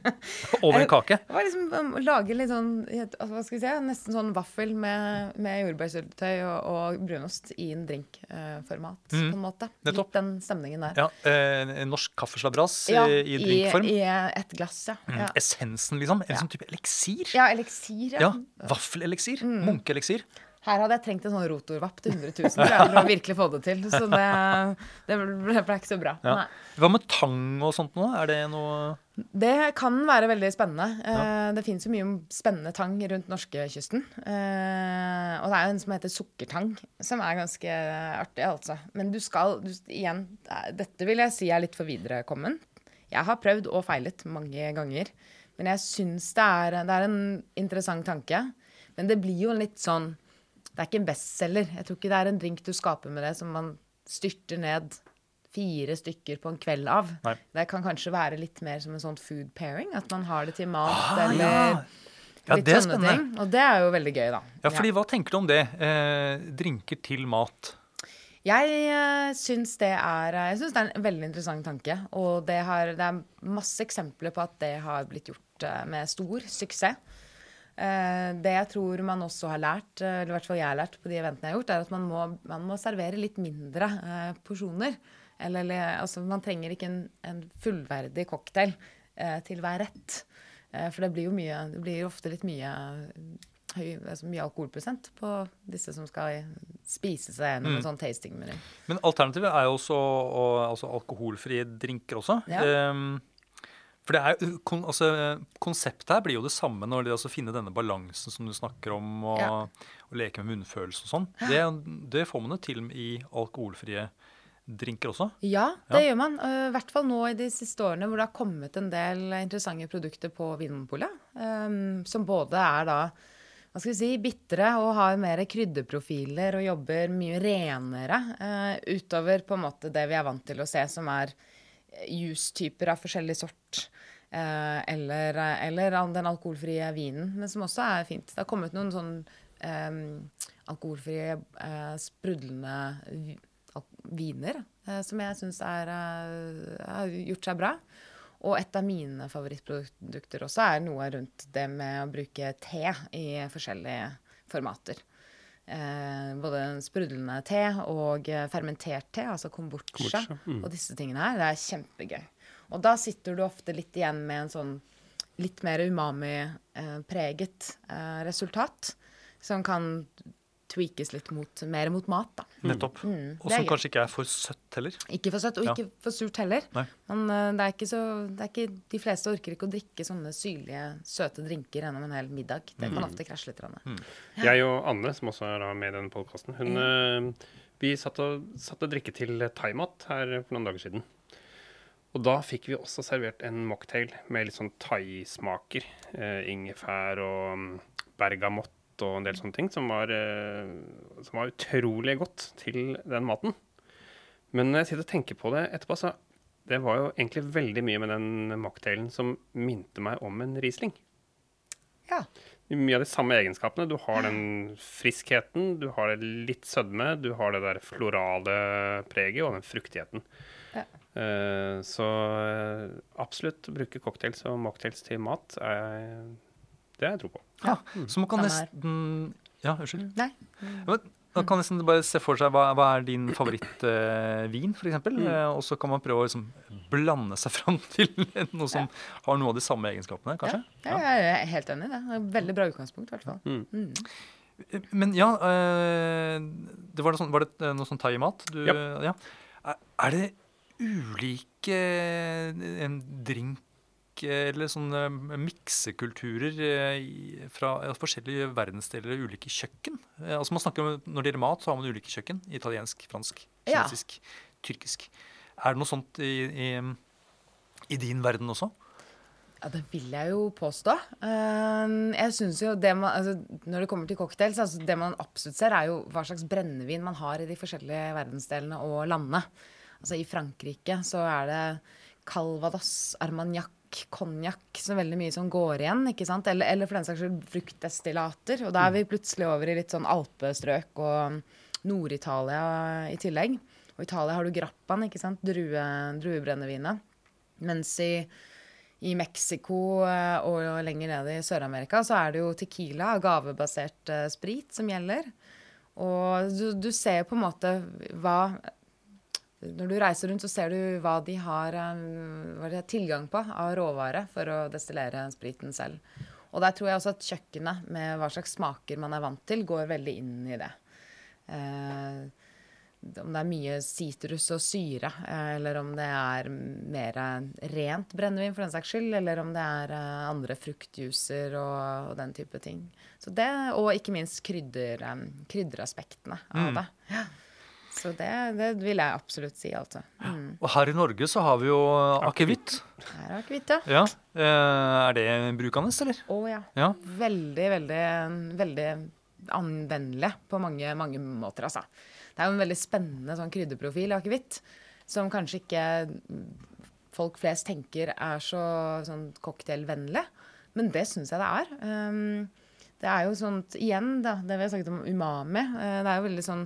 over en kake? Det var liksom um, å lage litt sånn altså, hva skal vi si, nesten sånn vaffel med, med jordbærsyltetøy og, og brunost i en drinkformat, Mhm. på en måte. Nettopp. Litt den stemningen der. Ja, eh, Norsk kaffeslabberas Ja, i, drinkform. I, et glass, ja. Mm, Ja, Essensen, liksom. En sånn type eliksir. ja eliksir, ja. Ja, Vaffeleliksir. Mm. Munkeeliksir. Her hadde jeg trengt en sånn rotorvapp til 100 000 tror jeg, for å virkelig få det til. Så det, det ble, ble ikke så bra. Ja. Nei. Hva med tang og sånt nå? Er det noe Det kan være veldig spennende. Ja. Det fins jo mye spennende tang rundt norskekysten. Eh, og det er jo en som heter sukkertang, som er ganske artig, altså. Men du skal du, Igjen, eh, dette vil jeg si er litt for viderekommen. Jeg har prøvd og feilet mange ganger. Men jeg syns det er, det er en interessant tanke. Men det blir jo litt sånn Det er ikke en bestselger. Jeg tror ikke det er en drink du skaper med det som man styrter ned fire stykker på en kveld av. Nei. Det kan kanskje være litt mer som en sånn food pairing. At man har det til mat Ah, eller ja. ja, litt sånne spennende. ting. Og det er jo veldig gøy, da. Ja, fordi Hva tenker du om det? Eh, drinker til mat. Jeg uh, syns det er Jeg synes det er en veldig interessant tanke. Og det, har, det er masse eksempler på at det har blitt gjort eh, med stor suksess. Eh, det jeg tror man også har lært, eh, eller i hvert fall jeg har lært på de eventene jeg har gjort, er at man må, man må servere litt mindre eh, porsjoner. Eller, altså, man trenger ikke en, en fullverdig cocktail eh, til hver rett. Eh, for det blir jo mye Det blir ofte litt mye høy, altså mye alkoholprosent på disse som skal spise seg gjennom Mm. en sånn tastingmeny. Men alternativet er jo også og, altså alkoholfrie drinker også. Ja. Ehm, for det er, kon, altså, Konseptet her blir jo det samme når de altså finner denne balansen som du snakker om, og, Ja. og leke med munnfølelse og sånn. Det, det får man jo til i alkoholfrie drinker også. Ja, det Ja. gjør man. I hvert fall nå i de siste årene hvor det har kommet en del interessante produkter på Vinmonopolet. Um, som både er da hva skal vi si, bitre og har mer krydderprofiler og jobber mye renere. uh, utover på en måte det vi er vant til å se, som er juice-typer av forskjellig sort. eh, eller, eller den alkoholfrie vinen, men som også er fint. Det har kommet noen sånn eh, alkoholfrie, eh, sprudlende viner eh, som jeg syns eh, har gjort seg bra. Og et av mine favorittprodukter også er noe rundt det med å bruke te i forskjellige formater. Eh, både sprudlende te og eh, fermentert te, altså kombucha, Kombucha, mm. og disse tingene her. Det er kjempegøy. Og da sitter du ofte litt igjen med en sånn litt mer umami-preget eh, resultat, som kan tweakes litt mot, mer mot mat, da. Nettopp. Mm, Og som kanskje ikke er for søtt heller. Ikke for søtt, og Ja. ikke for surt heller. Nei. Men uh, det er ikke så det er ikke, De fleste orker ikke å drikke sånne syrlige, søte drinker gjennom en hel middag. Det Mm. kan ofte krasje litt. grann. Jeg og Anne, som også er med i denne podkasten, hun eh, Vi satt og, satt og drikke til thaimat her for noen dager siden. Og da fikk vi også servert en mocktail med litt sånn thaismaker. Eh, ingefær og mm, bergamott og en del sånne ting, som var, eh, som var utrolig godt til den maten. Men når jeg sitter og tenker på det etterpå, så det var jo egentlig veldig mye med den mocktailen som minte meg om en Riesling Ja. mye av de samme egenskapene. Du har den friskheten, du har det litt sødme, du har det der florale preget og den fruktigheten. Ja. Uh, så eh, absolutt bruke cocktails og mocktails til mat, er, det har jeg tro på. Ja, Så man kan nesten Ja, unnskyld. Nei. Men Man kan nesten bare se for seg hva, hva er din favorittvin, f.eks. Mm. Eh, og så kan man prøve å liksom blande seg fram til noe som har noe av de samme egenskapene, kanskje. Ja, jeg er helt enig i det. Veldig bra utgangspunkt, i hvert fall. Mm. Mm. Men ja, eh, det var, sånn, var det eh, noe sånn thaimat? Du- Ja. ja. Er- det ulike eh, en drink eh, eller sånne miksekulturer eh, fra eh, forskjellige verdensdeler og ulike kjøkken? Eh, Altså man snakker om, Når det gjelder mat, så har man ulike kjøkken. Italiensk, fransk, Ja. kinesisk, tyrkisk. Er det noe sånt i, i, i din verden også? Ja, det vil jeg jo påstå. Eh, jeg synes jo det man, altså, Når det kommer til cocktails, altså det man absolutt ser, er jo hva slags brennevin man har i de forskjellige verdensdelene og landene. Altså I Frankrike så er det Calvados, Armagnac, konjakk, så veldig mye som går igjen. ikke sant? Eller, eller for den saks skyld fruktdestillater. Og da er vi plutselig over i litt sånn alpestrøk og Nord-Italia i tillegg. Og i Italia har du grappaen, ikke sant? Drue, druebrennevinet. Mens i i Mexico eh, og lenger nede i Sør-Amerika så er det jo tequila, gavebasert eh, sprit, som gjelder. Og du, du ser på en måte hva Når du reiser rundt, så ser du hva de har, eh, hva de har tilgang på av råvare for å destillere spriten selv. Og der tror jeg også at kjøkkenet, med hva slags smaker man er vant til, går veldig inn i det. Eh, om det er mye sitrus og syre, eh, eller om det er mer rent brennevin for den saks skyld, eller om det er eh, andre fruktjuicer og, og, den type ting. Så det, og ikke minst krydder, krydderaspektene av Mm. det. Ja. Så det, det vil jeg absolutt si, altså. Mm. Og her i Norge så har vi jo akevitt. Her er akevitt, ja. Ja. Eh, er det brukende, eller? Å ja. Ja. Veldig, veldig, veldig anvendelig på mange, mange måter, altså. Det er jo en veldig spennende sånn krydderprofil akevitt, som kanskje ikke folk flest tenker er så sånn cocktailvennlig. Men det syns jeg det er. Um, det er jo sånt, igjen, da, det vi har sagt om umami. eh, det er jo veldig sånn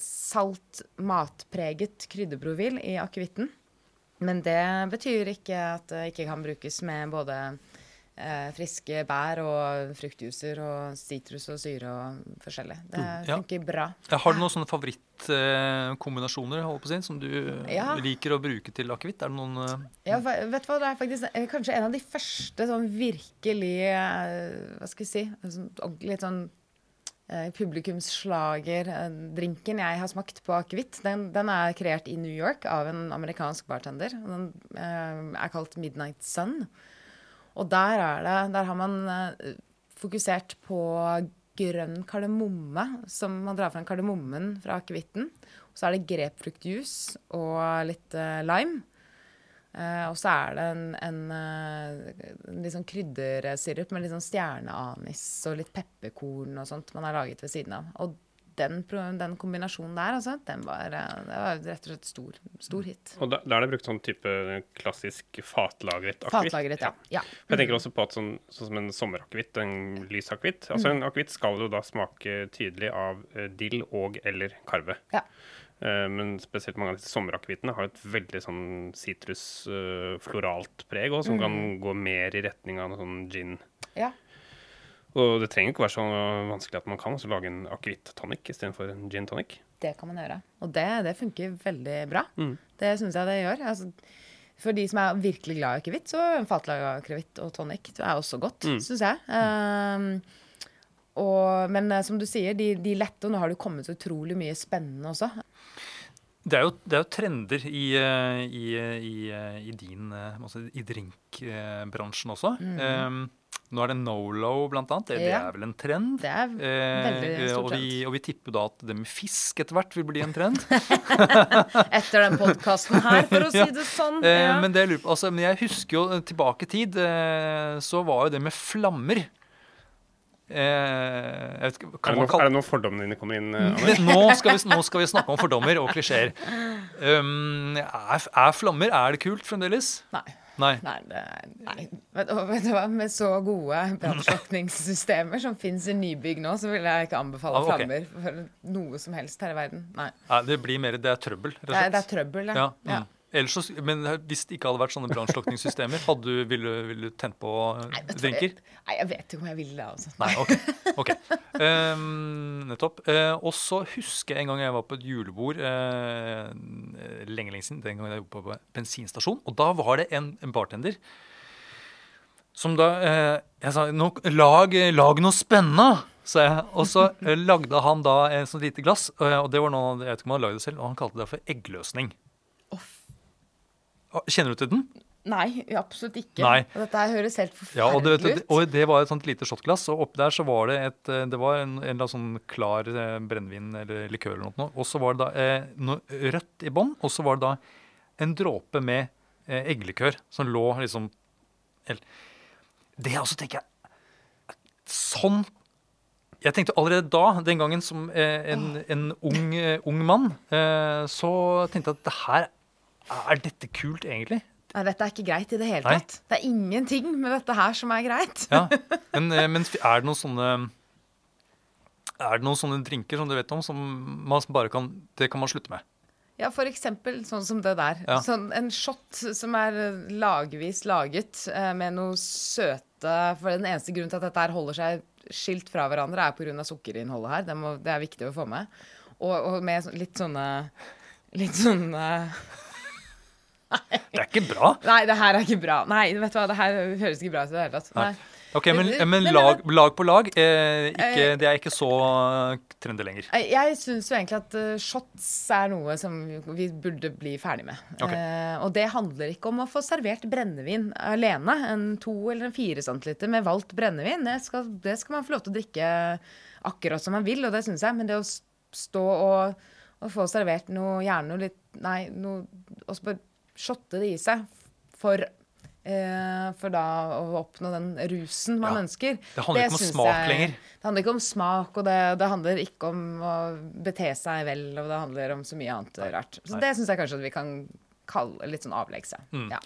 salt, matpreget krydderprofil i akevitten. Men det betyr ikke at det ikke kan brukes med både eh, friske bær og fruktjuicer og sitrus og syre og forskjellig. Det Mm, ja. funker bra. Ja, Har du noen sånne favorittkombinasjoner si, som du Ja. liker å bruke til akevitt? Er det noen eh, Ja, vet du hva, det er faktisk eh, kanskje en av de første sånn virkelig eh, Hva skal jeg si sånn, Litt sånn eh, publikumsslager-drinken jeg har smakt på akevitt. Den, den er kreert i New York av en amerikansk bartender. Den eh, er kalt Midnight Sun. Og der, er det, der har man eh, fokusert på grønn kardemomme, som man drar fram kardemommen fra akevitten. Så er det grepfruktjuice og litt eh, lime. Eh, og så er det en, en, eh, en litt sånn kryddersirup med litt sånn stjerneanis og litt pepperkorn og sånt man har laget ved siden av. Og den, den kombinasjonen der, altså, den var, eh, det var rett og slett stor, stor hit. Og da, da er det brukt sånn type klassisk fatlagret akevitt. Fatlagret, ja. ja. Jeg tenker også på at sånn, sånn som en sommerakevitt, en lys akevitt Altså Mm. En akevitt skal jo da smake tydelig av dill og eller karve. Ja. Eh, men spesielt mange av disse sommerakevittene har et veldig sånn sitrus-floralt preg òg, som kan gå mer i retning av noe sånn gin. ja. Og det trenger ikke være så vanskelig at man kan også lage en akevitt-tonic istedenfor en gin tonic. Det kan man gjøre. Og det, det funker veldig bra. Mm. Det syns jeg det gjør. Altså, for de som er virkelig glad i akevitt, så fatlaga akevitt og tonic det er også godt, Mm. syns jeg. Um, og, men eh, som du sier, de, de lette, og nå har det kommet så utrolig mye spennende også. Det er jo, det er jo trender i, eh, i, i, eh, i din eh, altså I drinkbransjen også. Um, nå er det Nolo, blant annet. Det, det Mm. Er vel en trend? Det er veldig Eh, stor og, vi, trend. og vi tipper da at det med fisk etter hvert vil bli en trend. Etter den podkasten her, for å si Ja. det sånn. Eh, Ja. men, det altså, men jeg husker jo eh, tilbake i tid, eh, så var jo det med flammer eh, jeg vet Er det, noe, kalle er det noe fordommene dine kommer inn, nå, skal vi, nå skal vi snakke om fordommer og klisjeer. Um, er, er flammer Er det kult fremdeles? Nei. Nei. Nei, det, nei. Men, og vet du hva? Med så gode brannslukningssystemer som fins i nybygg nå, så vil jeg ikke anbefale Ah, okay. flammer for noe som helst her i verden. Nei. Nei, det blir mer Det er trøbbel, rett og Det er, det er trøbbel, Ja, ja. mm. Ellers men hvis det ikke hadde vært sånne brannslukningssystemer, ville, du tent på Nei, drinker? Jeg, nei, jeg vet ikke om jeg ville det, altså. Nei, ok. okay. Um, nettopp. Uh, og så husker jeg en gang jeg var på et julebord uh, lenge lenge siden. Den gangen jeg jobbet på bensinstasjon. Og da var det en, en bartender som da uh, Jeg sa lag, lag noe spennende! Og så lagde han da et sånt lite glass, og det var noe, jeg vet ikke om han lagde det selv, og han kalte det for eggløsning. Kjenner du til den? Nei, absolutt ikke. Nei. Og dette høres helt og forferdelig vet Ja, ut. og det var et sånt lite shotglass, og oppi der så var det et eh, Det var en, en annen sånn klar eh, brennevin eller likør eller noe. Og så var det da eh, noe rødt i bånn, og så var det da en dråpe med eh, eggelikør som lå liksom el- Det også tenker jeg Sånn Jeg tenkte allerede da, den gangen som eh, en, en ung, eh, ung mann, eh, så tenkte jeg at det her Er dette kult, egentlig? Nei, dette er ikke greit i det hele Nei. tatt. Det er ingenting med dette her som er greit. Ja, men, eh, men er det noen sånne Er det noen sånne drinker som du vet om, som man bare kan Det kan man slutte med? Ja, eksempel sånn som det der. Ja. Sånn en shot som er eh, lagvis laget eh, med noe søte For den eneste grunnen til at dette her holder seg skilt fra hverandre, er pga. sukkerinnholdet her. Det, må, det er viktig å få med. Og, og med litt sånne litt sånn eh, Det er ikke bra. Nei, det her er ikke bra. Nei, vet du hva, det her høres ikke bra ut i det hele tatt. Nei. Nei. Ok, Men, Men- lag, lag på lag, eh, ikke, Eh, det er ikke så trendy lenger. Jeg, jeg syns jo egentlig at eh, shots er noe som vi burde bli ferdig med. Okay. Eh, og det handler ikke om å få servert brennevin alene. En to eller en fire centiliter med valgt brennevin. Det skal, det skal man få lov til å drikke akkurat som man vil, og det syns jeg. Men det å stå og, og få servert noe, gjerne noe litt Nei, noe Og så bare shotte det i seg for eh, for da å oppnå den rusen man Ja. ønsker. Det handler ikke om smak jeg- lenger. Det handler ikke om smak, og det, det handler ikke om å bete seg vel, og det handler om så mye annet rart. Så Nei. det syns jeg kanskje at vi kan kalle litt sånn avleggse Mm. Ja.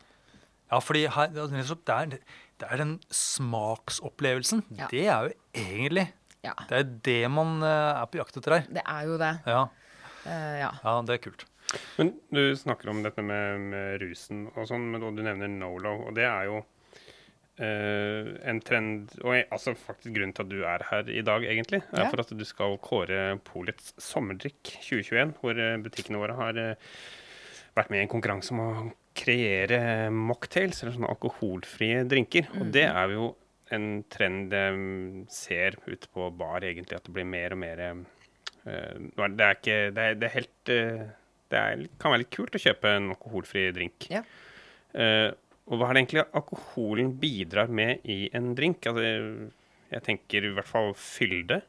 Ja, fordi her, det, er det, er, er den smaksopplevelsen. Ja. Det er jo egentlig ja. Det er det man eh, er på jakt etter her. Det er jo det. Ja, Uh, ja. ja det er kult. Men du snakker om dette med, med rusen og sånn, men du nevner Nolo, og det er jo eh, en trend Og jeg, altså faktisk grunnen til at du er her i dag, egentlig, er Ja. for at du skal kåre Polets sommerdrikk 2021, hvor eh, butikkene våre har eh, vært med i en konkurranse om å kreere mocktails, eller sånne alkoholfrie drinker. Og det er jo en trend jeg ser ute på bar, egentlig, at det blir mer og mer uh, det, er ikke Det er, det er helt eh, Det er, kan være litt kult å kjøpe en alkoholfri drink. Ja. Uh, og hva er det egentlig alkoholen bidrar med i en drink? Altså, jeg tenker i hvert fall fylde.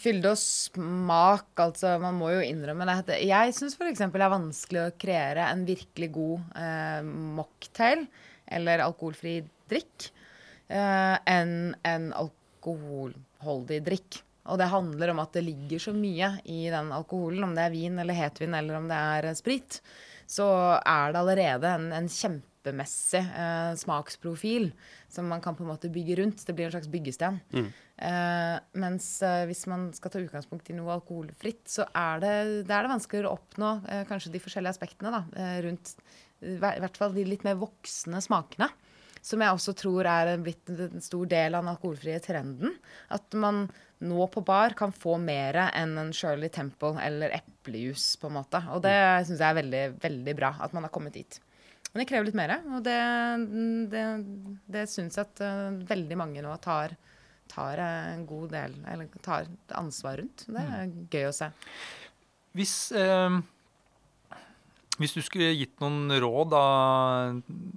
Fylde og smak, altså. Man må jo innrømme det. Jeg syns f.eks. det er vanskelig å kreere en virkelig god uh, mocktail eller alkoholfri drikk uh, enn en alkoholholdig drikk. Og det handler om at det ligger så mye i den alkoholen, om det er vin eller hetvin eller om det er sprit, så er det allerede en, en kjempemessig eh, smaksprofil som man kan på en måte bygge rundt. Det blir en slags byggesten. Eh, mens eh, hvis man skal ta utgangspunkt i noe alkoholfritt, så er det, det er det vanskeligere å oppnå eh, kanskje de forskjellige aspektene da, eh, rundt i i hvert fall de litt mer voksne smakene. Som jeg også tror er blitt en stor del av den alkoholfrie trenden. At man nå på bar kan få mer enn en Shirley Temple eller eplejus, på en måte. Og det syns jeg er veldig, veldig bra at man har kommet dit. Men det krever litt mer, og det, det, det syns jeg at uh, veldig mange nå tar, tar en god del Eller tar ansvar rundt. Det er gøy å se. Hvis, eh, hvis du skulle gitt noen råd, da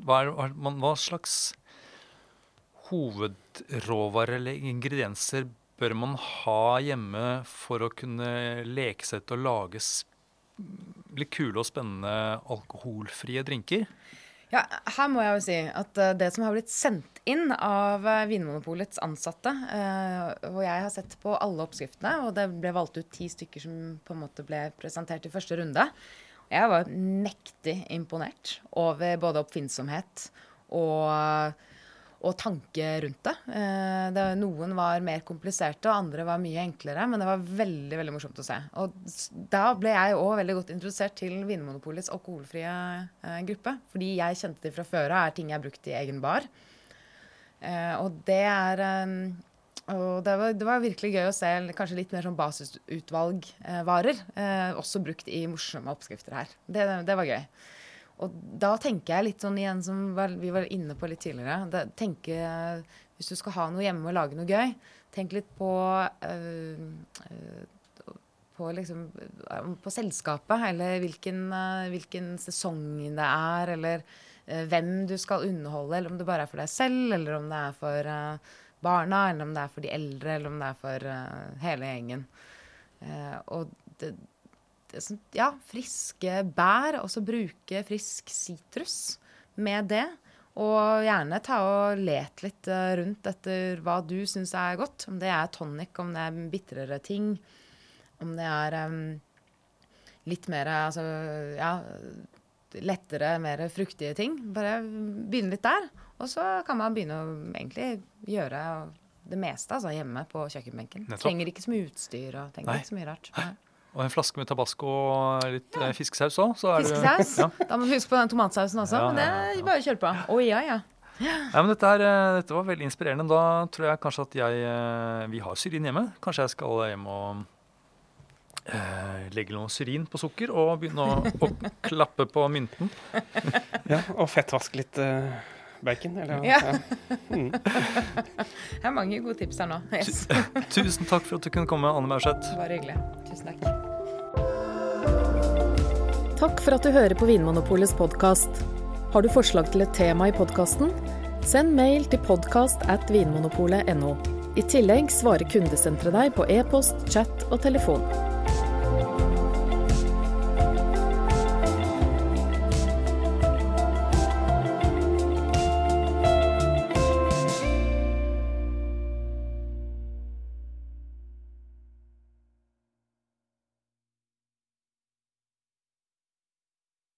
hva, er, hva slags hovedråvarer eller ingredienser bør man ha hjemme for å kunne leke seg til å lage litt kule og spennende alkoholfrie drinker? Ja, her må jeg jo si at eh, det som har blitt sendt inn av eh, Vinmonopolets ansatte, hvor og jeg har sett på alle oppskriftene, og det ble valgt ut ti stykker som på en måte ble presentert i første runde. Jeg var mektig imponert over både oppfinnsomhet og, og tanke rundt det. Eh, det. Noen var mer kompliserte, og andre var mye enklere. Men det var veldig veldig morsomt å se. Og da ble jeg òg veldig godt introdusert til Vinmonopolets alkoholfrie eh, gruppe. Fordi jeg kjente dem fra før av, er ting jeg har brukt i egen bar. Eh, og det er og det var, det var virkelig gøy å se kanskje litt mer sånn basisutvalgvarer. Eh, også brukt i morsomme oppskrifter her. Det, det var gøy. Og da tenker jeg litt sånn igjen som vi var inne på litt tidligere. Da, tenke, hvis du skal ha noe hjemme og lage noe gøy, tenk litt på øh, øh, på, liksom, øh, på selskapet, eller hvilken, hvilken sesong det er, eller øh, hvem du skal underholde, eller om det bare er for deg selv, eller om det er for barna, eller om det er for de eldre, eller om det er for hele gjengen. Eh, og det, ja, friske bær, og så bruke frisk sitrus med det. Og gjerne ta og let litt eh, rundt etter hva du syns er godt. Om det er tonic, om det er bitrere ting. Om det er um, litt mer altså, ja, lettere, mer fruktige ting. Bare begynne litt der. Og så kan man begynne å egentlig gjøre det meste altså, hjemme på kjøkkenbenken. Nettopp. Trenger ikke så mye utstyr og trenger Nei. ikke så mye rart. Nei. Og en flaske med tabasco og litt ja. fiskesaus òg, Fiskesaus? ja. Da må du huske på den tomatsausen også. Ja, men det ja, ja. er bare å kjøre på. Å ja, ja. Ja, men dette, her, eh, dette var veldig inspirerende. Da tror jeg kanskje at jeg eh, Vi har syrin hjemme. Kanskje jeg skal hjem og eh, legge noe syrin på sukker og begynne å, å klappe på mynten. Ja, og fettvaske litt uh, bacon. Eller, Ja. ja. Mm. Det er mange gode tips her nå. Yes. Tusen takk for at du kunne komme, Anne Maurseth. Bare hyggelig. Tusen takk. Takk for at du hører på Vinmonopolets podkast. Har du forslag til et tema i podkasten? Send mail til podkast at vinmonopolet.no. I tillegg svarer kundesenteret deg på e-post, chat og telefon.